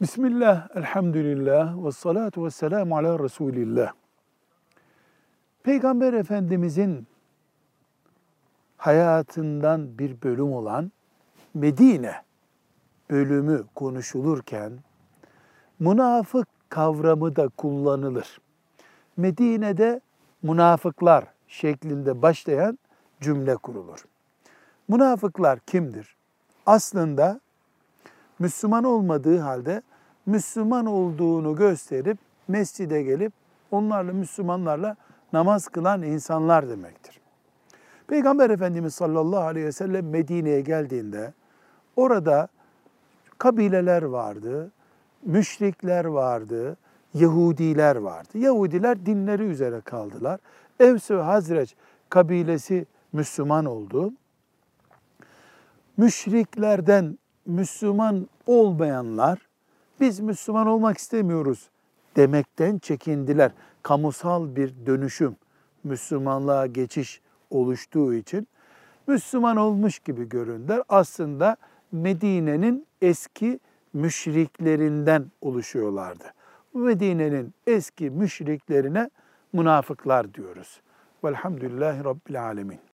Bismillah, elhamdülillah, ve salatu ve selamu ala Resulillah. Peygamber Efendimizin hayatından bir bölüm olan Medine bölümü konuşulurken münafık kavramı da kullanılır. Medine'de münafıklar şeklinde başlayan cümle kurulur. Münafıklar kimdir? Aslında Müslüman olmadığı halde Müslüman olduğunu gösterip mescide gelip onlarla Müslümanlarla namaz kılan insanlar demektir. Peygamber Efendimiz sallallahu aleyhi ve sellem Medine'ye geldiğinde orada kabileler vardı, müşrikler vardı, Yahudiler vardı. Yahudiler dinleri üzere kaldılar. Evs ve Hazreç kabilesi Müslüman oldu. Müşriklerden Müslüman olmayanlar biz Müslüman olmak istemiyoruz demekten çekindiler. Kamusal bir dönüşüm, Müslümanlığa geçiş oluştuğu için Müslüman olmuş gibi göründüler. Aslında Medine'nin eski müşriklerinden oluşuyorlardı. Medine'nin eski müşriklerine münafıklar diyoruz. Velhamdülillahi Rabbil Alemin.